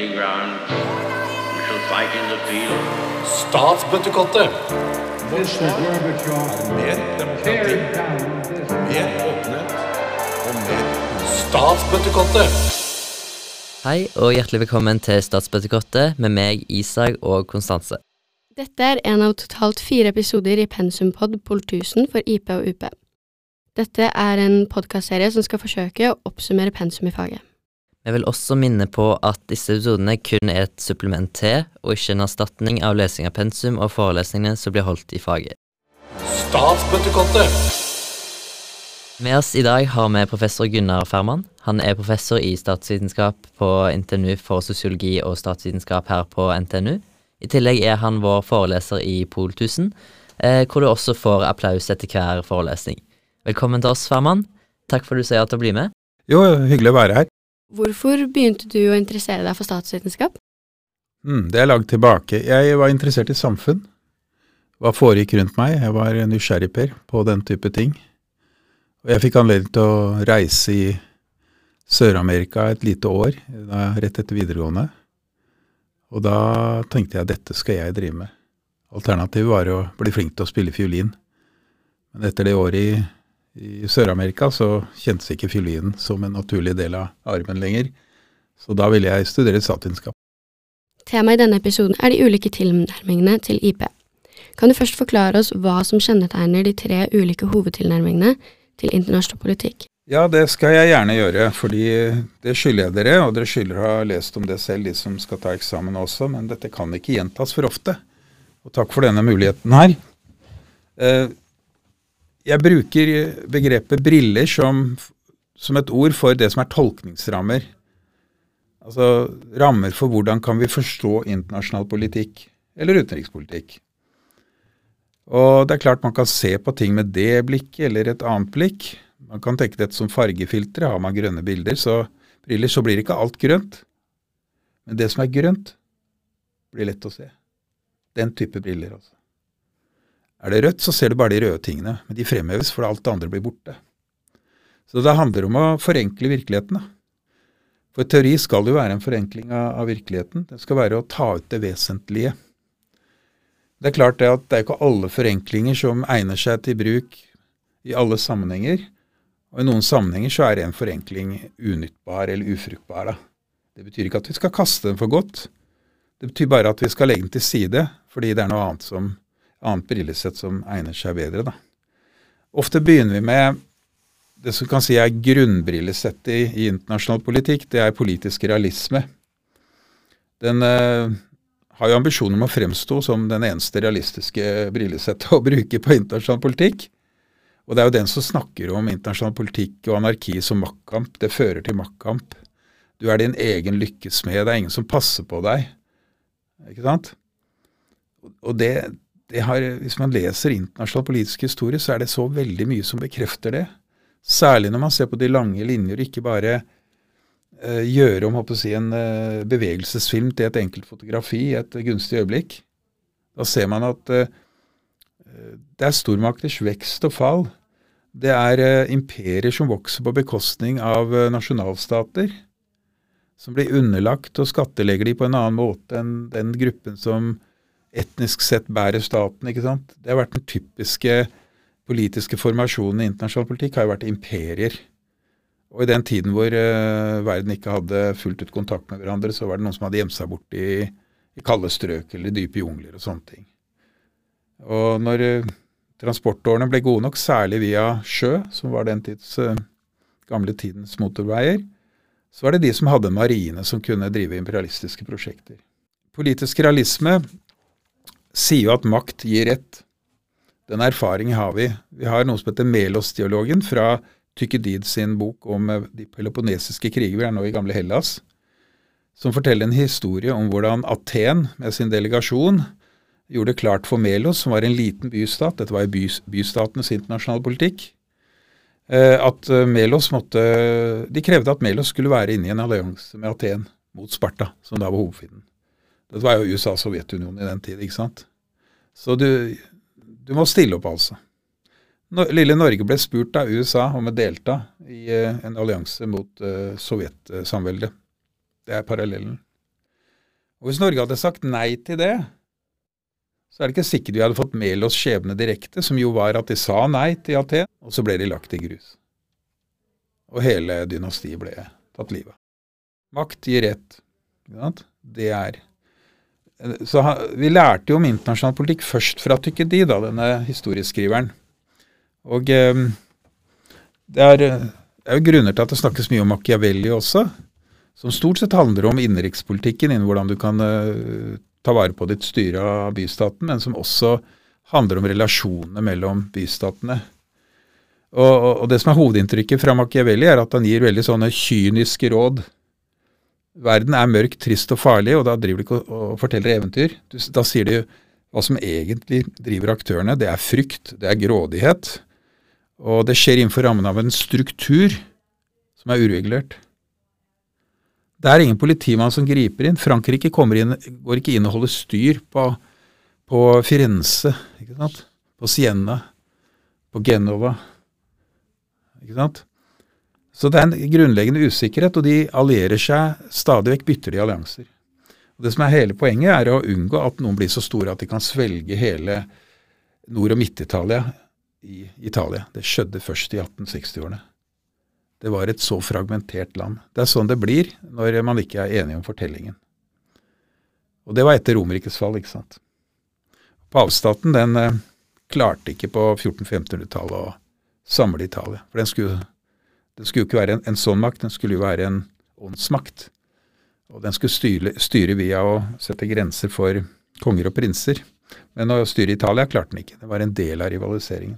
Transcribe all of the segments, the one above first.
the ground. We shall fight in the field. Statsbøttekottet. Mr. Gorbachev, Mer demokrati, mer åpenhet og mer Statsbøttekottet. Hei og hjertelig velkommen til Statsbøttekottet med meg, Isak og Konstanse. Dette er en av totalt fire episoder i Pensumpod Pol 1000 for IP og UP. Dette er en podkastserie som skal forsøke å oppsummere pensum i faget. Vi vil også minne på at disse episodene kun er et supplement til, og ikke en erstatning av lesing av pensum og forelesningene som blir holdt i faget. Statsbøttekottet. Med oss i dag har vi professor Gunnar Ferman. Han er professor i statsvitenskap på NTNU for sosiologi og statsvitenskap her på NTNU. I tillegg er han vår foreleser i Pol 1000, eh, hvor du også får applaus etter hver forelesning. Velkommen til oss, Ferman. Takk for at du sier ja til å bli med. Jo, hyggelig å være her. Hvorfor begynte du å interessere deg for statsvitenskap? Mm, det er langt tilbake. Jeg var interessert i samfunn. Hva foregikk rundt meg? Jeg var nysgjerrig per på den type ting. Og jeg fikk anledning til å reise i Sør-Amerika et lite år, rett etter videregående. Og da tenkte jeg dette skal jeg drive med. Alternativet var å bli flink til å spille fiolin. Men etter det året i, i Sør-Amerika så kjentes ikke fiolinen som en naturlig del av armen lenger. Så da ville jeg studere statsvitenskap. Temaet i denne episoden er de ulike tilnærmingene til IP. Kan du først forklare oss hva som kjennetegner de tre ulike hovedtilnærmingene til internasjonal politikk? Ja, det skal jeg gjerne gjøre, fordi det skylder jeg dere, og dere skylder å ha lest om det selv, de som skal ta eksamen også, men dette kan ikke gjentas for ofte. Og takk for denne muligheten her. Eh, Jeg bruker begrepet briller som, som et ord for det som er tolkningsrammer. Altså rammer for hvordan kan vi forstå internasjonal politikk eller utenrikspolitikk. Og det er klart man kan se på ting med det blikket eller et annet blikk. Man kan tenke dette som fargefiltre. Har man grønne bilder, så briller, så blir ikke alt grønt. Men det som er grønt, blir lett å se. Den type briller, altså. Er det rødt, så ser du bare de røde tingene, men de fremheves for alt det andre blir borte. Så det handler om å forenkle virkeligheten. da. For teori skal jo være en forenkling av, av virkeligheten. Det skal være å ta ut det vesentlige. Det er klart det at det er ikke alle forenklinger som egner seg til bruk i alle sammenhenger. Og i noen sammenhenger så er en forenkling unyttbar eller ufruktbar. Da. Det betyr ikke at vi skal kaste den for godt. Det betyr bare at vi skal legge den til side, fordi det er noe annet, som, annet brillesett som egner seg bedre. Da. Ofte begynner vi med det som kan si er grunnbrillesettet i, i internasjonal politikk. Det er politisk realisme. Den eh, har jo ambisjoner om å fremstå som den eneste realistiske brillesettet å bruke på internasjonal politikk. Og det er jo den som snakker om internasjonal politikk og anarki som maktkamp. Det fører til maktkamp. Du er din egen lykkesmed. Det er ingen som passer på deg. Ikke sant? Og det, har, Hvis man leser internasjonal politisk historie, så er det så veldig mye som bekrefter det. Særlig når man ser på de lange linjer, ikke bare uh, gjøre om si, en uh, bevegelsesfilm til et enkelt fotografi i et gunstig øyeblikk. Da ser man at uh, det er stormakters vekst og fall. Det er imperier som vokser på bekostning av nasjonalstater, som blir underlagt og skattelegger de på en annen måte enn den gruppen som etnisk sett bærer staten. ikke sant? Det har vært den typiske politiske formasjonen i internasjonal politikk, har jo vært imperier. Og i den tiden hvor uh, verden ikke hadde fullt ut kontakt med hverandre, så var det noen som hadde gjemt seg bort i, i kalde strøk eller dype jungler og sånne ting. Og når uh, transportårene ble gode nok, særlig via sjø, som var den tids uh, gamle tidens motorveier, så var det de som hadde marine som kunne drive imperialistiske prosjekter. Politisk realisme sier jo at makt gir rett. Den erfaringen har vi. Vi har noe som heter Melos-dialogen fra Tykkedid sin bok om eh, de peloponnesiske kriger, vi er nå i gamle Hellas, som forteller en historie om hvordan Aten med sin delegasjon gjorde klart for Melos, som var en liten bystat, dette var i by, bystatenes internasjonale politikk, eh, at eh, Melos måtte De krevde at Melos skulle være inne i en allianse med Aten mot Sparta, som da var hovedfienden. Dette var jo USA og Sovjetunionen i den tid, ikke sant. Så du, du må stille opp, altså. Lille Norge ble spurt av USA om å delta i eh, en allianse mot uh, Sovjetsamveldet. Det er parallellen. Og hvis Norge hadde sagt nei til det, så er det ikke sikkert vi hadde fått Melos skjebne direkte, som jo var at de sa nei til Aten, og så ble de lagt i grus. Og hele dynastiet ble tatt livet av. Makt gir rett. Ikke sant? Det er Så vi lærte jo om internasjonal politikk først fra Tykkedi, da, denne historieskriveren. Og eh, det er, det er jo grunner til at det snakkes mye om Machiavelli også, som stort sett handler om innenrikspolitikken, innen hvordan du kan eh, ta vare på ditt styre av bystaten, men som også handler om relasjonene mellom bystatene. Og, og, og det som er hovedinntrykket fra Machiavelli, er at han gir veldig sånne kyniske råd. Verden er mørk, trist og farlig, og da driver de ikke og, forteller eventyr. Da sier de hva som egentlig driver aktørene. Det er frykt, det er grådighet. Og det skjer innenfor rammen av en struktur som er uregulert. Det er ingen politimann som griper inn. Frankrike inn, går ikke inn og holder styr på, på Firenze, på Siena, på Genova. Ikke sant? Så det er en grunnleggende usikkerhet, og de allierer seg stadig vekk, bytter de allianser. Og Det som er hele poenget, er å unngå at noen blir så store at de kan svelge hele Nord- og Midt-Italia i Italia. Det skjedde først i 1860-årene. Det var et så fragmentert land. Det er sånn det blir når man ikke er enig om fortellingen. Og det var etter Romerrikets fall, ikke sant. Pavestaten den eh, klarte ikke på 1400-1500-tallet å samle Italia. For den skulle, den skulle jo ikke være en, en sånn makt, den skulle jo være en åndsmakt. Og den skulle styre, styre via å sette grenser for konger og prinser. Men å styre Italia klarte den ikke. Det var en del av rivaliseringen.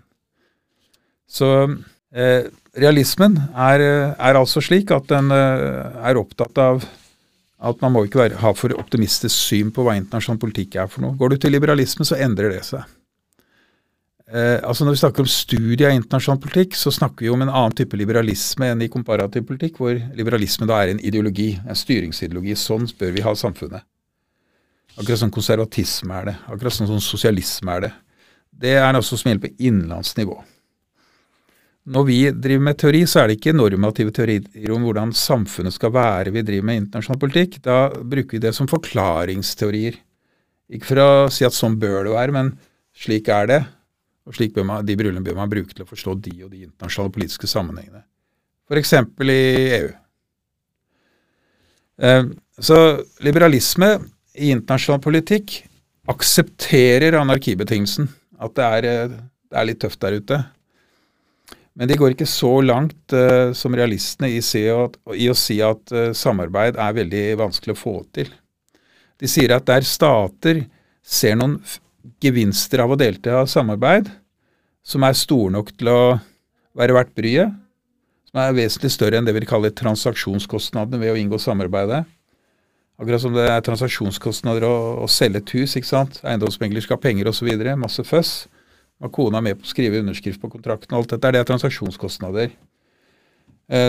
Så eh, realismen er, er, altså slik at den eh, er opptatt av at man må ikke være, ha for optimistisk syn på hva internasjonal politikk er for noe. Går du til liberalisme, så endrer det seg. Eh, altså Når vi snakker om studie av internasjonal politikk, så snakker vi om en annen type liberalisme enn i komparativ politikk, hvor liberalisme da er en ideologi, en styringsideologi. Sånn bør vi ha samfunnet. Akkurat som konservatisme er det. Akkurat som sosialisme er det. Det er noe som gjelder på innenlandsnivå. Når vi driver med teori, så er det ikke normative teorier om hvordan samfunnet skal være vi driver med internasjonal politikk. Da bruker vi det som forklaringsteorier. Ikke for å si at sånn bør det være, men slik er det. Og slik bør man, De brillene bør man bruke til å forstå de og de internasjonale politiske sammenhengene. F.eks. i EU. Eh, så liberalisme i internasjonal politikk aksepterer anarkibetingelsen. At det er, eh, det er litt tøft der ute. Men de går ikke så langt uh, som realistene i, at, i, å si at uh, samarbeid er veldig vanskelig å få til. De sier at der stater ser noen gevinster av å delta i samarbeid, som er store nok til å være verdt bryet, som er vesentlig større enn det vi kaller transaksjonskostnadene ved å inngå samarbeidet. Akkurat som det er transaksjonskostnader å, å selge et hus, ikke sant. Eiendomsmegler skal ha penger osv. Masse føss var kona med på å skrive underskrift på kontrakten og alt dette, det er transaksjonskostnader.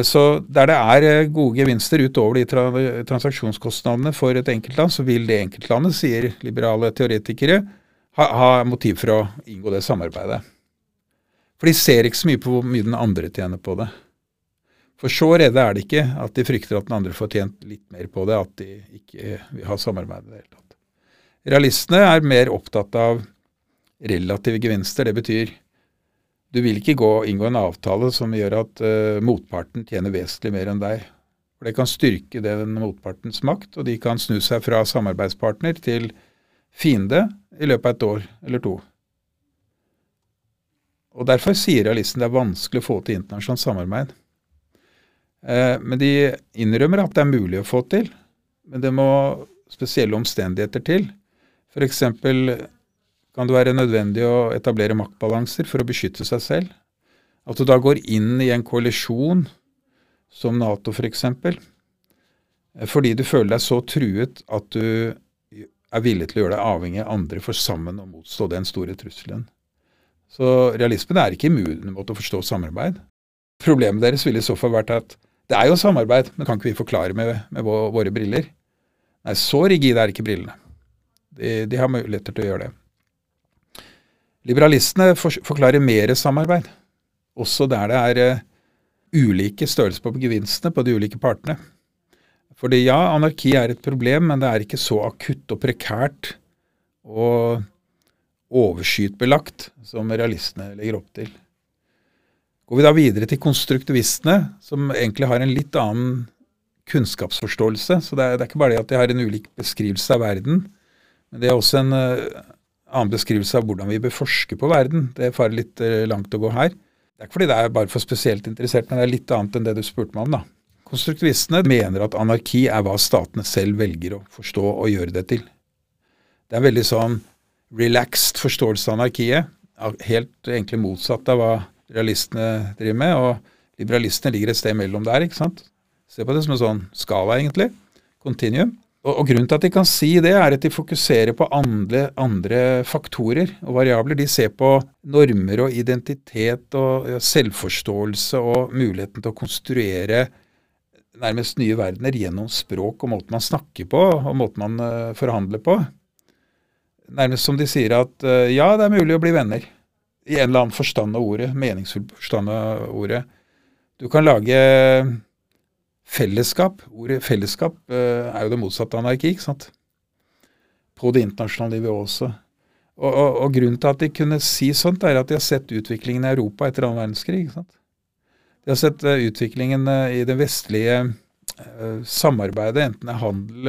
Så der det er gode gevinster utover de tra transaksjonskostnadene for et enkeltland, så vil det enkeltlandet, sier liberale teoretikere, ha, ha motiv for å inngå det samarbeidet. For de ser ikke så mye på hvor mye den andre tjener på det. For så redde er det ikke at de frykter at den andre får tjent litt mer på det, at de ikke vil ha samarbeid i det hele tatt. Realistene er mer opptatt av relative gevinster. Det betyr du vil ikke gå, inngå en avtale som gjør at uh, motparten tjener vesentlig mer enn deg. For Det kan styrke den motpartens makt, og de kan snu seg fra samarbeidspartner til fiende i løpet av et år eller to. Og Derfor sier realisten det er vanskelig å få til internasjonalt samarbeid. Uh, men de innrømmer at det er mulig å få til, men det må spesielle omstendigheter til. F.eks kan det være nødvendig å etablere maktbalanser for å beskytte seg selv. At du da går inn i en koalisjon, som Nato f.eks., for fordi du føler deg så truet at du er villig til å gjøre deg avhengig av andre for sammen å motstå den store trusselen. Så realismen er ikke immun mot å forstå samarbeid. Problemet deres ville i så fall vært at det er jo samarbeid, men kan ikke vi forklare med, med våre briller? Nei, så rigide er ikke brillene. De, de har muligheter til å gjøre det. Liberalistene forklarer mer samarbeid, også der det er uh, ulike størrelser på gevinstene på de ulike partene. Fordi ja, anarki er et problem, men det er ikke så akutt og prekært og overskytbelagt som realistene legger opp til. Går vi da videre til konstruktivistene, som egentlig har en litt annen kunnskapsforståelse. Så det er, det er ikke bare det at de har en ulik beskrivelse av verden, men det er også en uh, annen beskrivelse av hvordan vi bør forske på verden. Det farer litt uh, langt å gå her. Det er ikke fordi det er bare for spesielt interessert, men det er litt annet enn det du spurte meg om, da. Konstruktivistene mener at anarki er hva statene selv velger å forstå og gjøre det til. Det er en veldig sånn relaxed forståelse av anarkiet. Helt egentlig motsatt av hva realistene driver med. Og liberalistene ligger et sted mellom der. ikke sant? Se på det som en sånn skala, egentlig. Continuum. Og, og, Grunnen til at de kan si det, er at de fokuserer på andre, andre faktorer og variabler. De ser på normer og identitet og selvforståelse og muligheten til å konstruere nærmest nye verdener gjennom språk og måten man snakker på og måten man uh, forhandler på. Nærmest som de sier at uh, ja, det er mulig å bli venner i en eller annen forstand av ordet, meningsfull forstand av ordet. Du kan lage fellesskap. Ordet fellesskap uh, er jo det motsatte av anarki, ikke sant? På det internasjonale nivået også. Og, og, og, grunnen til at de kunne si sånt, er at de har sett utviklingen i Europa etter annen verdenskrig. ikke sant? De har sett uh, utviklingen uh, i det vestlige samarbeidet, enten det er handel,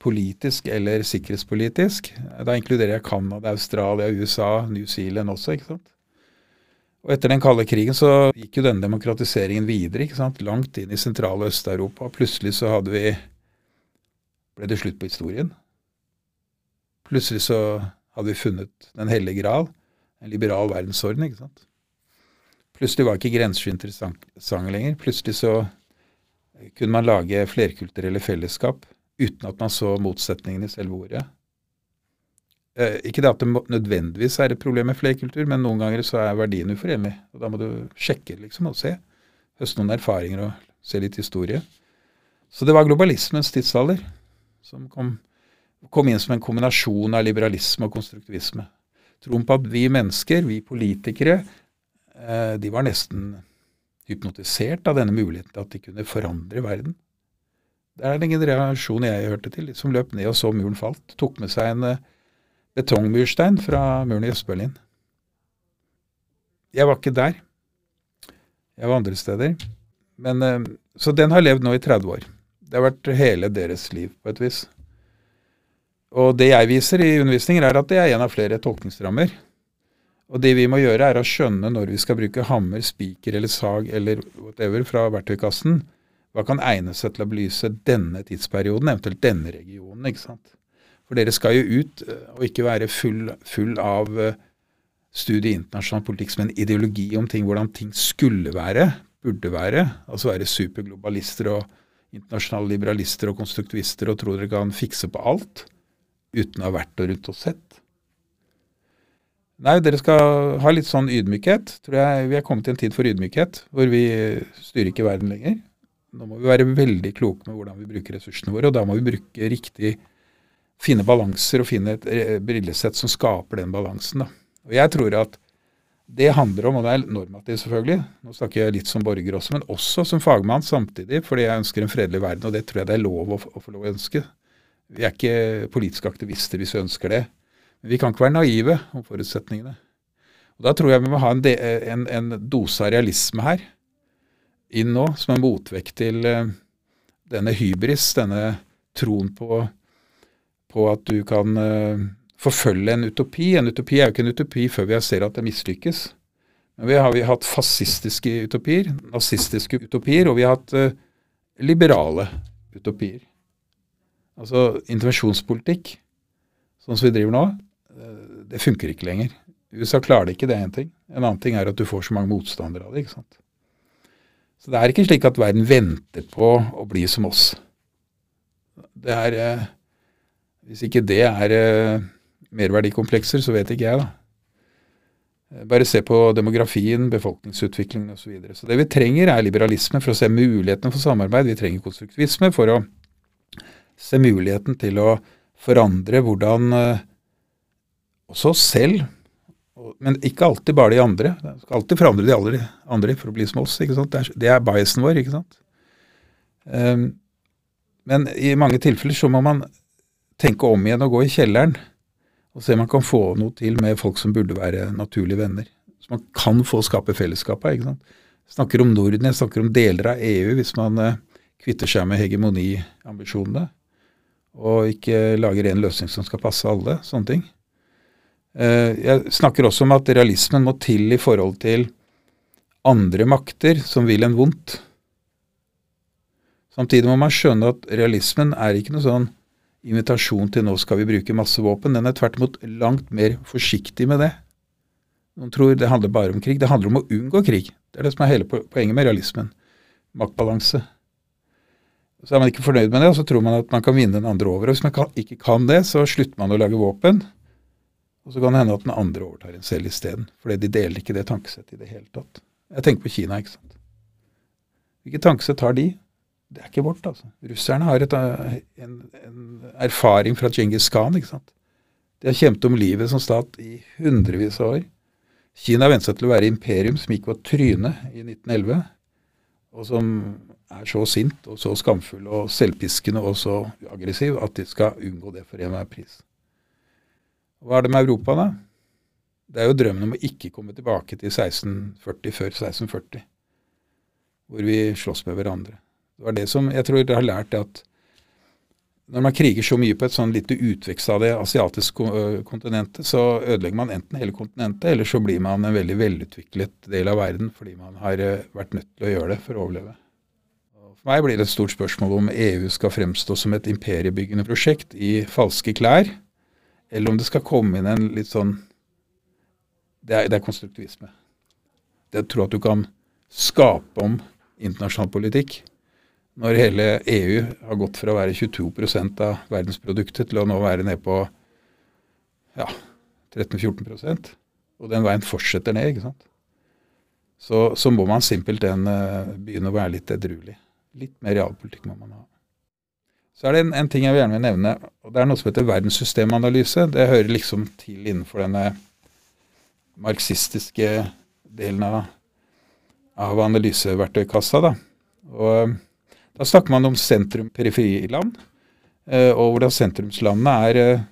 politisk eller sikkerhetspolitisk. Da inkluderer jeg Canada, Australia, USA, New Zealand også. ikke sant? Og Etter den kalde krigen så gikk jo denne demokratiseringen videre, ikke sant? langt inn i sentral- og Øst-Europa. Plutselig så hadde vi ble det slutt på historien. Plutselig så hadde vi funnet Den hellige gral, en liberal verdensorden. ikke sant? Plutselig var ikke grenser interessante lenger. Plutselig så kunne man lage flerkulturelle fellesskap uten at man så motsetningen i selve ordet. Eh, ikke det at det nødvendigvis er et problem med flerkultur, men noen ganger så er verdien uforenlig. Og da må du sjekke liksom og se. Høste noen erfaringer og se litt historie. Så det var globalismens tidsalder som kom, kom inn som en kombinasjon av liberalisme og konstruktivisme. Troen på at vi mennesker, vi politikere, de var nesten hypnotisert av denne muligheten til at de kunne forandre verden. Det er den generasjonen jeg hørte til, som løp ned og så muren falt. Tok med seg en uh, betongmurstein fra muren i Øst-Berlin. Jeg var ikke der. Jeg var andre steder. Men, uh, så den har levd nå i 30 år. Det har vært hele deres liv, på et vis. Og det jeg viser i undervisninger, er at det er en av flere tolkningsrammer. Og det vi må gjøre, er å skjønne når vi skal bruke hammer, spiker eller sag eller whatever fra verktøykassen, hva kan egne seg til å belyse denne tidsperioden, eventuelt denne regionen? ikke sant? For dere skal jo ut eh, og ikke være full, full av eh, studie i internasjonal politikk som en ideologi om ting, hvordan ting skulle være, burde være. Altså være superglobalister og internasjonale liberalister og konstruktivister og tro dere kan fikse på alt uten å ha vært og rundt og sett. Nei, dere skal ha litt sånn ydmykhet. Tror jeg Vi er kommet til en tid for ydmykhet, hvor vi styrer ikke verden lenger. Nå må vi være veldig kloke med hvordan vi bruker ressursene våre, og da må vi bruke riktig Finne balanser og finne et eh, brillesett som skaper den balansen. Da. Og Jeg tror at det handler om, og det er normativt selvfølgelig, nå snakker jeg litt som borger også, men også som fagmann samtidig, fordi jeg ønsker en fredelig verden, og det tror jeg det er lov å, å få lov å ønske. Vi er ikke politiske aktivister hvis vi ønsker det. Vi kan ikke være naive om forutsetningene. Og Da tror jeg vi må ha en, de, en, en dose av realisme her inn nå, som en motvekt til uh, denne hybris, denne troen på, på at du kan uh, forfølge en utopi. En utopi er jo ikke en utopi før vi ser at det mislykkes. Men vi har vi hatt fascistiske utopier, nazistiske utopier, og vi har hatt uh, liberale utopier. Altså intervensjonspolitikk, sånn som vi driver nå, det funker ikke lenger. USA klarer det ikke, det er én ting. En annen ting er at du får så mange motstandere av det. ikke sant? Så det er ikke slik at verden venter på å bli som oss. Det er eh, Hvis ikke det er eh, merverdikomplekser, så vet ikke jeg, da. Eh, bare se på demografien, befolkningsutviklingen osv. Så, videre. så det vi trenger, er liberalisme for å se mulighetene for samarbeid. Vi trenger konstruktivisme for å se muligheten til å forandre hvordan også selv men ikke alltid bare de andre. Du skal alltid forandre de andre, andre for å bli som oss. ikke sant? Det er, det er biasen vår. ikke sant? Um, men i mange tilfeller så må man tenke om igjen og gå i kjelleren og se om man kan få noe til med folk som burde være naturlige venner. Så man kan få skape fellesskap av. Jeg snakker om Norden, jeg snakker om deler av EU, hvis man uh, kvitter seg med hegemoniambisjonene. Og ikke lager en løsning som skal passe alle. Sånne ting. Eh, jeg snakker også om at realismen må til i forhold til andre makter som vil en vondt. Samtidig må man skjønne at realismen er ikke noe sånn invitasjon til nå skal vi bruke masse våpen. Den er tvert imot langt mer forsiktig med det. Noen tror det handler bare om krig. Det handler om å unngå krig. Det er det som er hele poenget med realismen. Maktbalanse. Så er man ikke fornøyd med det, og så tror man at man kan vinne den andre over. Og hvis man ikke kan det, så slutter man å lage våpen. Og så kan det hende at den andre overtar en selv isteden. Fordi de deler ikke det tankesettet i det hele tatt. Jeg tenker på Kina, ikke sant. Hvilket tankesett har de? Det er ikke vårt, altså. Russerne har et, en, en, erfaring fra Djengis Khan. ikke sant? De har kjempet om livet som stat i hundrevis av år. Kina vente seg til å være imperium som gikk på trynet i 1911, og som er så sint og så skamfull og selvpiskende og så aggressiv at de skal unngå det for enhver pris. Hva er det med Europa, da? Det er jo drømmen om å ikke komme tilbake til 1640 før 1640, hvor vi slåss med hverandre. Det var det som jeg tror dere har lært, at når man kriger så mye på et sånn lite utvekst av det asiatiske kontinentet, så ødelegger man enten hele kontinentet, eller så blir man en veldig velutviklet del av verden fordi man har vært nødt til å gjøre det for å overleve. For meg blir det et stort spørsmål om EU skal fremstå som et imperiebyggende prosjekt i falske klær, eller om det skal komme inn en litt sånn Det er, det er konstruktivisme. Det å tro at du kan skape om internasjonal politikk når hele EU har gått fra å være 22% av verdensproduktet til å nå være nede på ja, 13-14% Og den veien fortsetter ned, ikke sant. Så, så må man simpelthen uh, begynne å være litt edruelig. Litt mer realpolitikk må man ha. Så er det en, en, ting jeg vil gjerne vil nevne, og det er noe som heter verdenssystemanalyse. Det hører liksom til innenfor denne marxistiske delen av, av analyseverktøykassa. da. Og da snakker man om sentrum-periferiland, eh, og hvordan sentrumslandene er eh,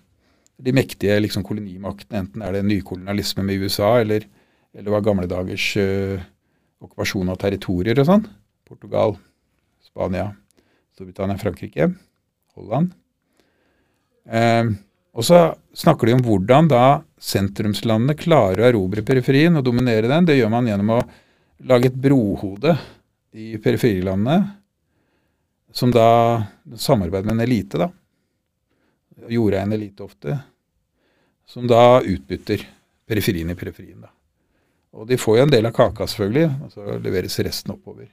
de mektige liksom, kolonimaktene. Enten er det nykolonialisme med USA, eller, eller var gamle dagers uh, okkupasjon av territorier og sånn. Portugal, Spania, Storbritannia, Frankrike, Holland. Eh, og så snakker de om hvordan da sentrumslandene klarer å erobre periferien og dominere den. Det gjør man gjennom å lage et brohode i periferilandene som da samarbeider med en elite, da. Gjorde en elite ofte. Som da utbytter periferien i periferien. da. Og de får jo en del av kaka, selvfølgelig, og så leveres resten oppover.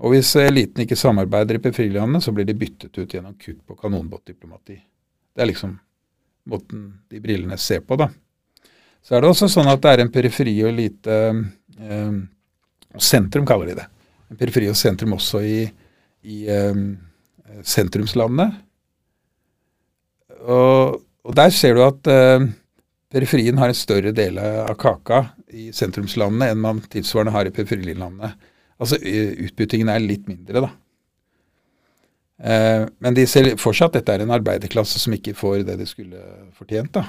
Og hvis eliten ikke samarbeider i periferilandene, så blir de byttet ut gjennom kutt på kanonbåtdiplomati. Det er liksom måten de brillene ser på, da. Så er det også sånn at det er en periferi og elite eh, Sentrum kaller de det. En periferi og sentrum også i, i eh, sentrumslandene. Og, og, der ser du at eh, periferien har en større del av kaka i sentrumslandene enn man tilsvarende har i periferilandene. Altså utbyttingen er litt mindre, da. Eh, men de ser fortsatt at dette er en arbeiderklasse som ikke får det de skulle fortjent. da.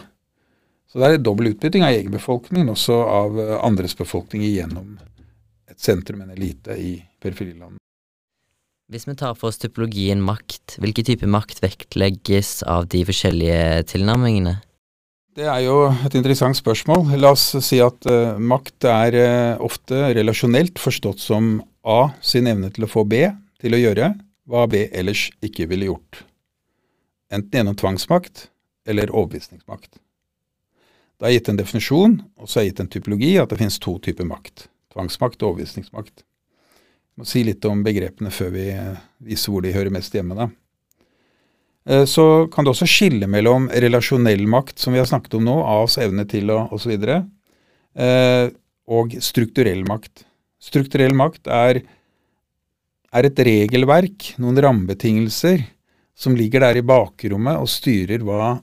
Så det er dobbel utbytting av egen befolkning, også av eh, andres befolkning gjennom et sentrum, en elite, i periferilandene. Hvis vi tar for oss typologien makt, hvilken type makt vektlegges av de forskjellige tilnærmingene? Det er jo et interessant spørsmål. La oss si at uh, makt er uh, ofte relasjonelt forstått som A sin evne til å få B til å gjøre hva B ellers ikke ville gjort. Enten gjennom tvangsmakt eller overbevisningsmakt. Det er gitt en definisjon, og så er gitt en typologi at det finnes to typer makt. Tvangsmakt og overbevisningsmakt må si litt om begrepene før vi eh, viser hvor de hører mest hjemme. da. Eh, så kan det også skille mellom relasjonell makt, som vi har snakket om nå, A's evne til å osv., eh, og strukturell makt. Strukturell makt er, er et regelverk, noen rammebetingelser, som ligger der i bakrommet og styrer hva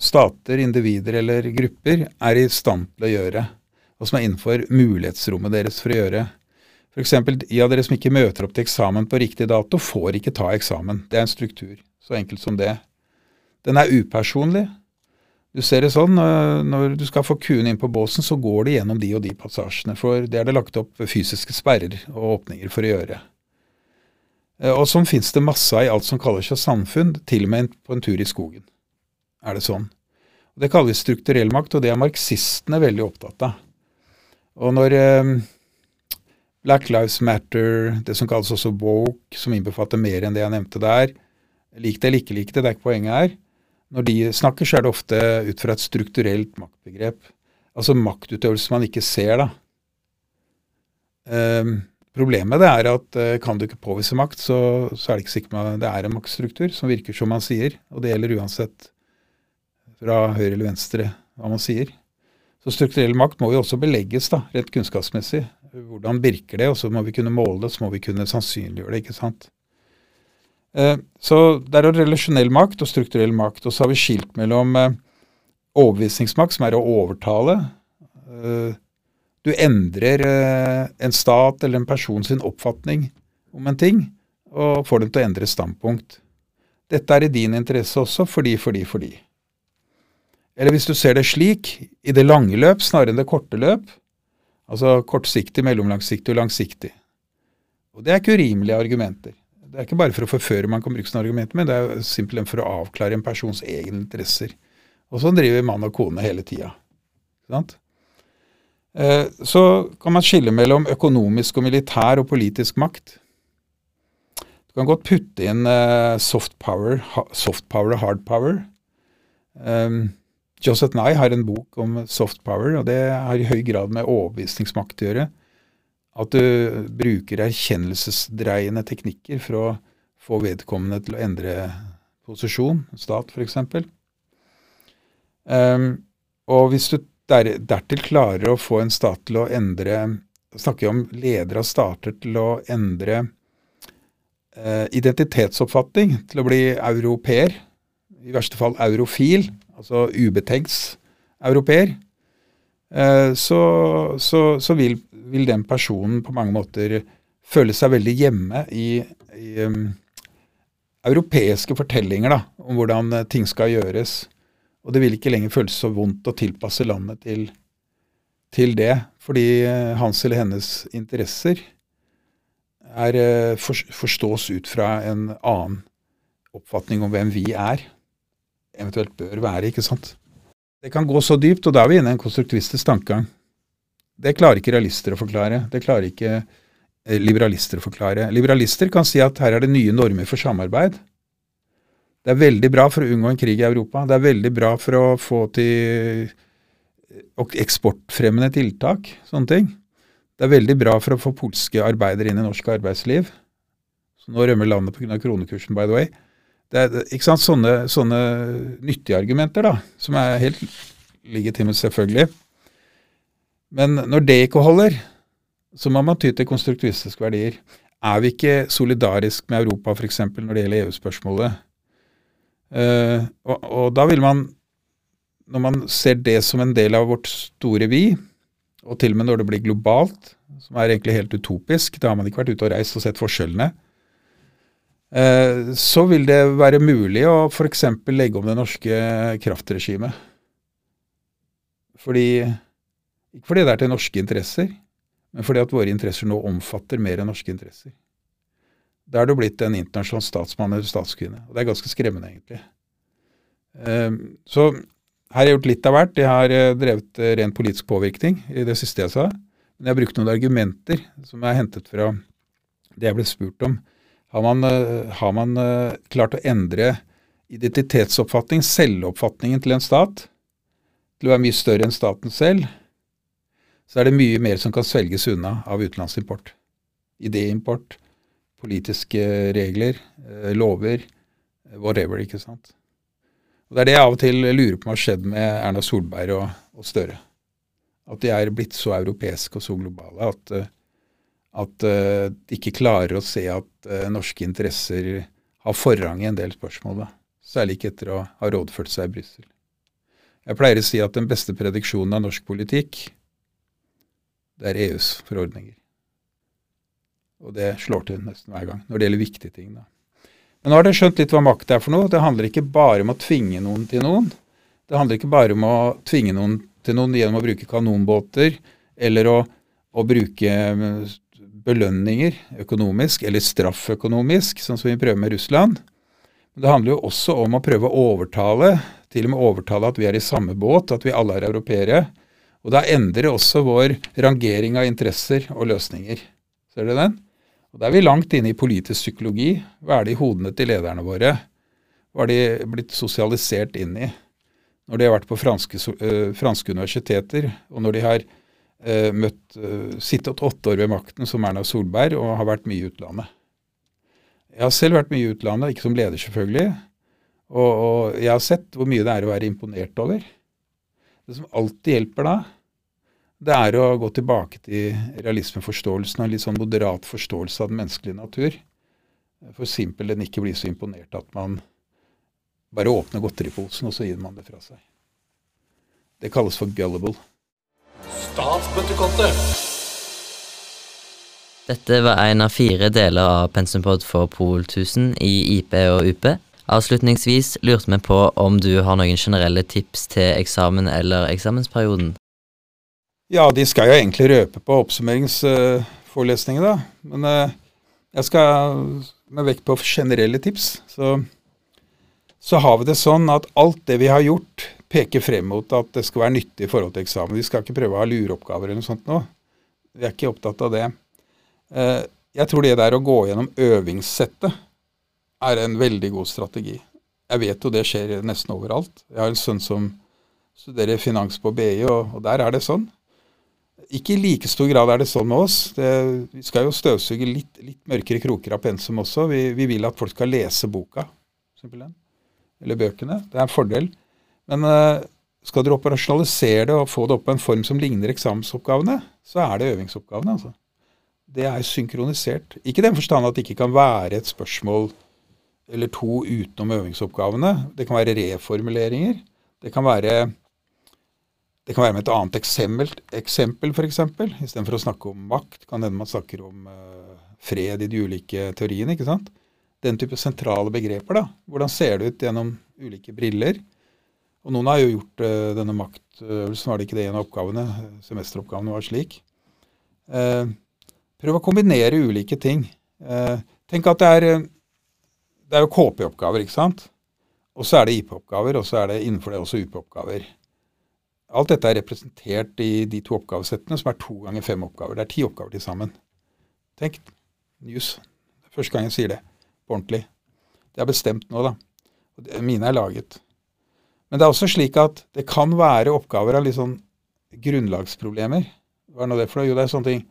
stater, individer eller grupper er i stand til å gjøre, og som er innenfor mulighetsrommet deres for å gjøre. F.eks. de av dere som ikke møter opp til eksamen på riktig dato, får ikke ta eksamen. Det er en struktur. Så enkelt som det. Den er upersonlig. Du ser det sånn, øh, Når du skal få kuen inn på båsen, så går det gjennom de og de passasjene. For det er det lagt opp fysiske sperrer og åpninger for å gjøre. Eh, Og sånn fins det masse av i alt som kaller seg samfunn, til og med på en tur i skogen. Er det sånn? Det kaller vi strukturell makt, og det er marxistene veldig opptatt av. Og når eh, Black Lives Matter, det som kalles også woke, som innbefatter mer enn det jeg nevnte der, lik det eller ikke lik det, det er ikke poenget her. Når de snakker, så er det ofte ut fra et strukturelt maktbegrep. Altså maktutøvelse man ikke ser, da. Ehm, problemet det er at eh, kan du ikke påvise makt, så, så er det ikke sikkert man, det er en maktstruktur som virker som man sier. Og det gjelder uansett fra høyre eller venstre hva man sier. Så strukturell makt må jo også belegges, da, rett kunnskapsmessig. Hvordan virker det? Og så må vi kunne måle det, så må vi kunne sannsynliggjøre det. ikke sant? Eh, Så det er jo relasjonell makt og strukturell makt. Og så har vi skilt mellom eh, overbevisningsmakt, som er å overtale. Eh, Du endrer en stat eller en person sin oppfatning om en ting, og får dem til å endre standpunkt. Dette er i din interesse også, fordi, fordi, fordi. Eller hvis du ser det slik, i det lange løp snarere enn det korte løp, altså kortsiktig, mellomlangsiktig og langsiktig. Og det er ikke urimelige argumenter. Det er ikke bare for å forføre man kan bruke sånne argumenter, men det er simpelthen for å avklare en persons egne interesser. Og sånn driver mann og kone hele tida. Eh, Så kan man skille mellom økonomisk og militær og politisk makt. Du kan godt putte inn eh, soft power, soft power og hard power. Um, Joseph Nye har en bok om soft power, og det har i høy grad med overbevisningsmakt å gjøre. At du bruker erkjennelsesdreiende teknikker for å få vedkommende til å endre posisjon, stat f.eks. Um, og hvis du der, dertil klarer å få en stat til å endre Snakker om ledere av stater til å endre uh, identitetsoppfatning, til å bli europeer, i verste fall eurofil, altså ubetenkt europeer, Uh, så, så, så vil, vil den personen på mange måter føle seg veldig hjemme i, i um, europeiske fortellinger da, om hvordan eh, ting skal gjøres. Og det vil ikke lenger føles så vondt å tilpasse landet til, til det, fordi eh, hans eller hennes interesser er, eh, for, forstås ut fra en annen oppfatning om hvem vi er, eventuelt bør være, ikke sant. Det kan gå så dypt, og da er vi inne i en konstruktivistisk tankegang. Det klarer ikke realister å forklare. Det klarer ikke eh, liberalister å forklare. Liberalister kan si at her er det nye normer for samarbeid. Det er veldig bra for å unngå en krig i Europa. Det er veldig bra for å få til eksportfremmende tiltak, sånne ting. Det er veldig bra for å få polske arbeidere inn i norsk arbeidsliv. Så nå rømmer landet pga. kronekursen, by the way. Det er ikke sant, sånne, sånne nyttige argumenter, da, som er helt legitime, selvfølgelig. Men når det ikke holder, så må man ty til konstruktivistiske verdier. Er vi ikke solidarisk med Europa f.eks. når det gjelder EU-spørsmålet? Uh, og, og da vil man, når man ser det som en del av vårt store vi, og til og med når det blir globalt, som er egentlig helt utopisk, da har man ikke vært ute og reist og sett forskjellene, uh, så vil det være mulig å f.eks. legge om det norske kraftregimet. Fordi, ikke fordi det er til norske interesser, men fordi at våre interesser nå omfatter mer enn norske interesser. Da er du blitt en internasjonal statsmann eller statskvinne. Og det er ganske skremmende, egentlig. Ehm, Så her har jeg gjort litt av hvert. Jeg har eh, drevet eh, ren politisk påvirkning i det siste jeg sa. Men jeg har brukt noen argumenter som er hentet fra det jeg ble spurt om. Har man, eh, har man klart å endre identitetsoppfatning, selvoppfatningen til en stat, til å være mye større enn staten selv, så er det mye mer som kan svelges unna av utenlandsimport. Idéimport, politiske regler, eh, lover, eh, whatever, ikke sant. Og Det er det jeg av og til lurer på om har skjedd med Erna Solberg og, og Støre. At de er blitt så europeiske og så globale at, eh, at eh, de ikke klarer å se at eh, norske interesser har forrang i en del spørsmål. Da. Særlig ikke etter å ha rådført seg i Brussel. Jeg pleier å si at den beste prediksjonen av norsk politikk, det er EUs forordninger. Og det slår til nesten hver gang, når det gjelder viktige ting. da. Men nå har dere skjønt litt hva makt er for noe. Det handler ikke bare om å tvinge noen til noen. Det handler ikke bare om å tvinge noen til noen gjennom å bruke kanonbåter, eller å, å bruke eh, belønninger økonomisk, eller straff økonomisk, sånn som vi prøver med Russland. Men det handler jo også om å prøve å overtale, til og med overtale at vi er i samme båt, at vi alle er europeere. Og da endrer også vår rangering av interesser og løsninger. Ser du den? Og Da er vi langt inne i politisk psykologi. Hva er det i hodene til lederne våre? Hva har de blitt sosialisert inn i? Når de har vært på franske, øh, franske universiteter, og når de har øh, møtt, øh, sittet åtte år ved makten som Erna Solberg og har vært mye i utlandet. Jeg har selv vært mye i utlandet, ikke som leder selvfølgelig. Og, og jeg har sett hvor mye det er å være imponert over. Det som alltid hjelper da, det er å gå tilbake til realismeforståelsen og en litt sånn moderat forståelse av den menneskelige natur. For simpelthen ikke bli så imponert at man bare åpner godteriposen, og så gir man det fra seg. Det kalles for gullible. Statsbøttekottet. Dette var en av fire deler av Pensumpod for Pol 1000 i IP og UP. Avslutningsvis lurte vi på om du har noen generelle tips til eksamen eller eksamensperioden? Ja, de skal jo egentlig røpe på oppsummeringsforelesningene, da. Men eh, jeg skal med vekt på generelle tips. Så, så har vi det sånn at alt det vi har gjort, peker frem mot at det skal være nyttig i forhold til eksamen. Vi skal ikke prøve å ha lureoppgaver eller noe sånt nå. Vi er ikke opptatt av det. Eh, jeg tror det der å gå gjennom øvingssettet er en veldig god strategi. Jeg vet jo det skjer nesten overalt. Jeg har en sønn som studerer finans på BI, og, og der er det sånn. Ikke i like stor grad er det sånn med oss. Det, vi skal jo støvsuge litt, litt mørkere kroker av pensum også. Vi, vi, vil at folk skal lese boka, simpelthen. Eller bøkene. Det er en fordel. Men uh, skal dere operasjonalisere det og få det opp på en form som ligner eksamensoppgavene, så er det øvingsoppgavene. altså. Det er synkronisert. Ikke i den forstand at det ikke kan være et spørsmål eller to utenom øvingsoppgavene. Det kan være reformuleringer. Det kan være det kan være med et annet eksempel, eksempel f.eks. Istedenfor å snakke om makt, kan hende man snakker om uh, fred i de ulike teoriene. ikke sant? Den type sentrale begreper. da. Hvordan ser det ut gjennom ulike briller? Og noen har jo gjort uh, denne maktøvelsen, var det ikke det en av oppgavene? Semesteroppgavene var slik. Uh, prøv å kombinere ulike ting. tenk at det er, det er jo KP-oppgaver, ikke sant? Og så er det IP-oppgaver, og så er det innenfor det også UP-oppgaver. Alt dette er representert i de to oppgavesettene, som er to ganger fem oppgaver. Det er ti oppgaver til sammen. Tenk. News. Første gang jeg sier det på ordentlig. Det er bestemt nå, da. Mine er laget. Men det er også slik at det kan være oppgaver av litt sånn grunnlagsproblemer. Hva er nå det for noe? Jo, det er sånne ting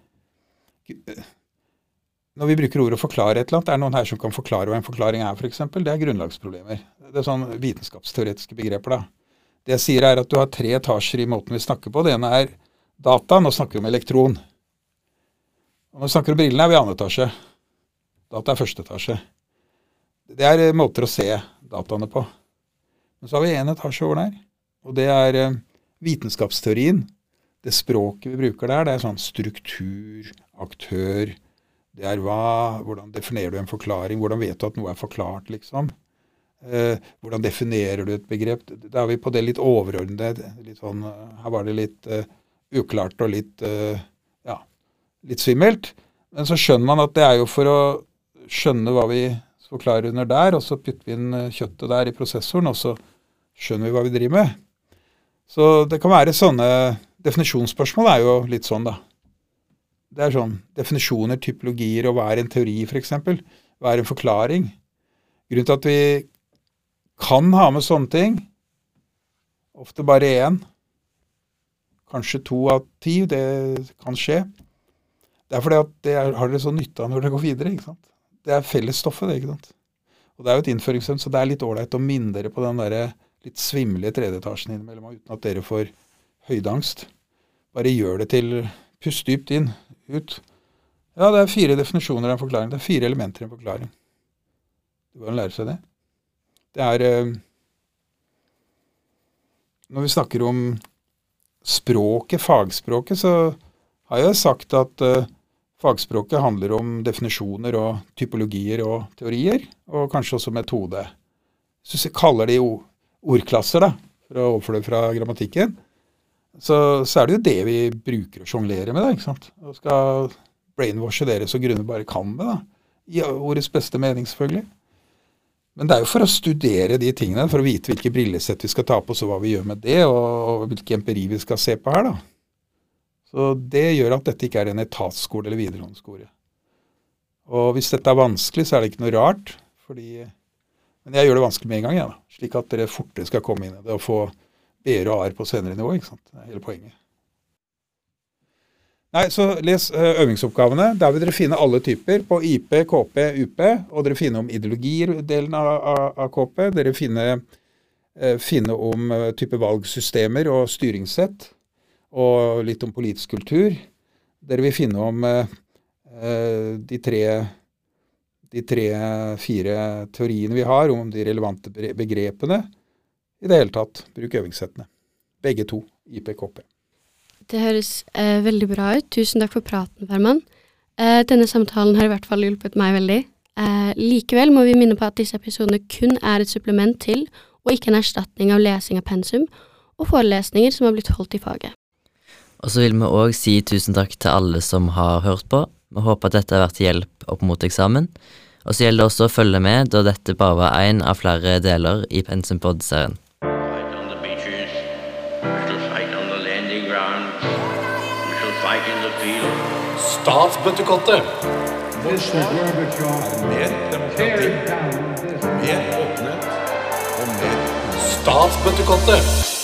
Når vi bruker ordet 'forklare' et eller annet, det er noen her som kan forklare hva en forklaring er, f.eks.? Det er grunnlagsproblemer. Det er sånn vitenskapsteoretiske begreper, da. Det jeg sier er at du har tre etasjer i måten vi snakker på. Det ene er data, nå snakker vi om elektron. Og når vi snakker om brillene, er vi i annen etasje. Data er første etasje. Det er eh, måter å se dataene på. Men så har vi én etasje over der, og det er eh, vitenskapsteorien. Det språket vi bruker der, det er sånn struktur, aktør Det er hva Hvordan definerer du en forklaring? Hvordan vet du at noe er forklart, liksom? Eh, hvordan definerer du et begrep? Da er vi på det litt overordnede. Litt sånn, eh, her var det litt uh, uklart og litt, uh, ja, litt svimmelt. Men så skjønner man at det er jo for å skjønne hva vi forklarer under der, og så putter vi inn kjøttet der i prosessoren, og så skjønner vi hva vi driver med. Så det kan være sånne Definisjonsspørsmål er jo litt sånn, da. Det er sånn definisjoner, typologier, og hva er en teori, f.eks.? Hva er en forklaring? Grunnen til at vi kan ha med sånne ting. Ofte bare én. Kanskje to av ti. Det kan skje. Det er fordi at det er, har dere så nytte av når dere går videre. ikke sant? Det er fellesstoffet, det. ikke sant? Og Det er jo et innføringssøvn, så det er litt ålreit å minne dere på den der litt svimle tredje etasjen innimellom, uten at dere får høydeangst. Bare gjør det til Pust dypt inn, ut. Ja, det er fire definisjoner av en forklaring. Det er fire elementer i en forklaring. Du kan lære seg det. Det er eh, Når vi snakker om språket, fagspråket, så har jeg sagt at uh, Fagspråket handler om definisjoner og typologier og teorier, og kanskje også metode. Hvis vi kaller de ordklasser, da, for å overføre det fra grammatikken, så, så er det jo det vi bruker å sjonglere med, da, ikke sant. Og skal brainwashe dere så grunne bare kan det, da. I ordets beste mening, selvfølgelig. Men det er jo for å studere de tingene, for å vite hvilke brillesett vi skal ta på så hva vi gjør med det, og, hvilken empiri vi skal se på her, da. Så det gjør at dette ikke er en etatsskole eller videregående skole. Og hvis dette er vanskelig, så er det ikke noe rart, fordi Men jeg gjør det vanskelig med en gang, jeg, da. Slik at dere fortere skal komme inn i det og få B-er og A-er på senere nivå, ikke sant. Det er hele poenget. Nei, så les eh, øvingsoppgavene. Der vil dere finne alle typer på IP, KP, UP. Og dere finner om ideologier-delen av, av, av KP. Dere finner, eh, finner om eh, type valgsystemer og styringssett. Og litt om politisk kultur. Dere vil finne om eh, eh, de tre de tre-fire teoriene vi har om de relevante begrepene. I det hele tatt, bruk øvingssettene. Begge to. IP-KP. Det høres eh, veldig bra ut. Tusen takk for praten, Ferman. Eh, denne samtalen har i hvert fall hjulpet meg veldig. Eh, likevel må vi minne på at disse episodene kun er et supplement til, og ikke en erstatning av lesing av pensum og forelesninger som har blitt holdt i faget. Og så vil vi òg si tusen takk til alle som har hørt på. Vi håper at dette har vært til hjelp opp mot eksamen. Og så gjelder det også å følge med, da dette bare var én av flere deler i Pensumpod-serien. Statsbøttekottet. Mer demokrati, mer åpenhet og mer Statsbøttekottet.